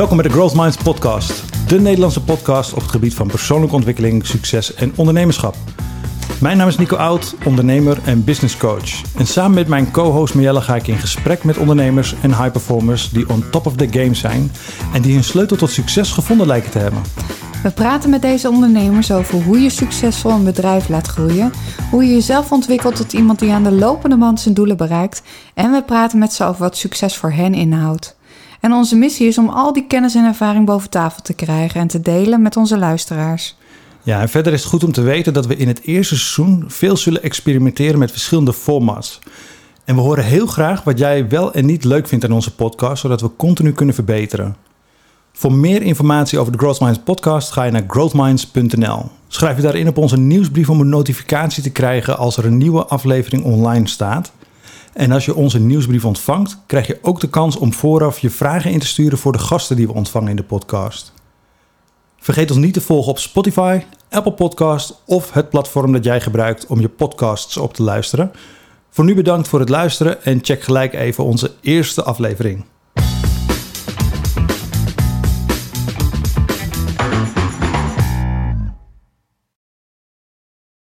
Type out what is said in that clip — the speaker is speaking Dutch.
Welkom bij de Growth Minds podcast. De Nederlandse podcast op het gebied van persoonlijke ontwikkeling, succes en ondernemerschap. Mijn naam is Nico Oud, ondernemer en business coach. En samen met mijn co-host Mielle ga ik in gesprek met ondernemers en high performers die on top of the game zijn en die hun sleutel tot succes gevonden lijken te hebben. We praten met deze ondernemers over hoe je succesvol een bedrijf laat groeien, hoe je jezelf ontwikkelt tot iemand die aan de lopende band zijn doelen bereikt en we praten met ze over wat succes voor hen inhoudt. En onze missie is om al die kennis en ervaring boven tafel te krijgen en te delen met onze luisteraars. Ja, en verder is het goed om te weten dat we in het eerste seizoen veel zullen experimenteren met verschillende formats. En we horen heel graag wat jij wel en niet leuk vindt aan onze podcast, zodat we continu kunnen verbeteren. Voor meer informatie over de Growth Minds podcast ga je naar growthminds.nl. Schrijf je daarin op onze nieuwsbrief om een notificatie te krijgen als er een nieuwe aflevering online staat. En als je onze nieuwsbrief ontvangt, krijg je ook de kans om vooraf je vragen in te sturen voor de gasten die we ontvangen in de podcast. Vergeet ons niet te volgen op Spotify, Apple Podcast of het platform dat jij gebruikt om je podcasts op te luisteren. Voor nu bedankt voor het luisteren en check gelijk even onze eerste aflevering.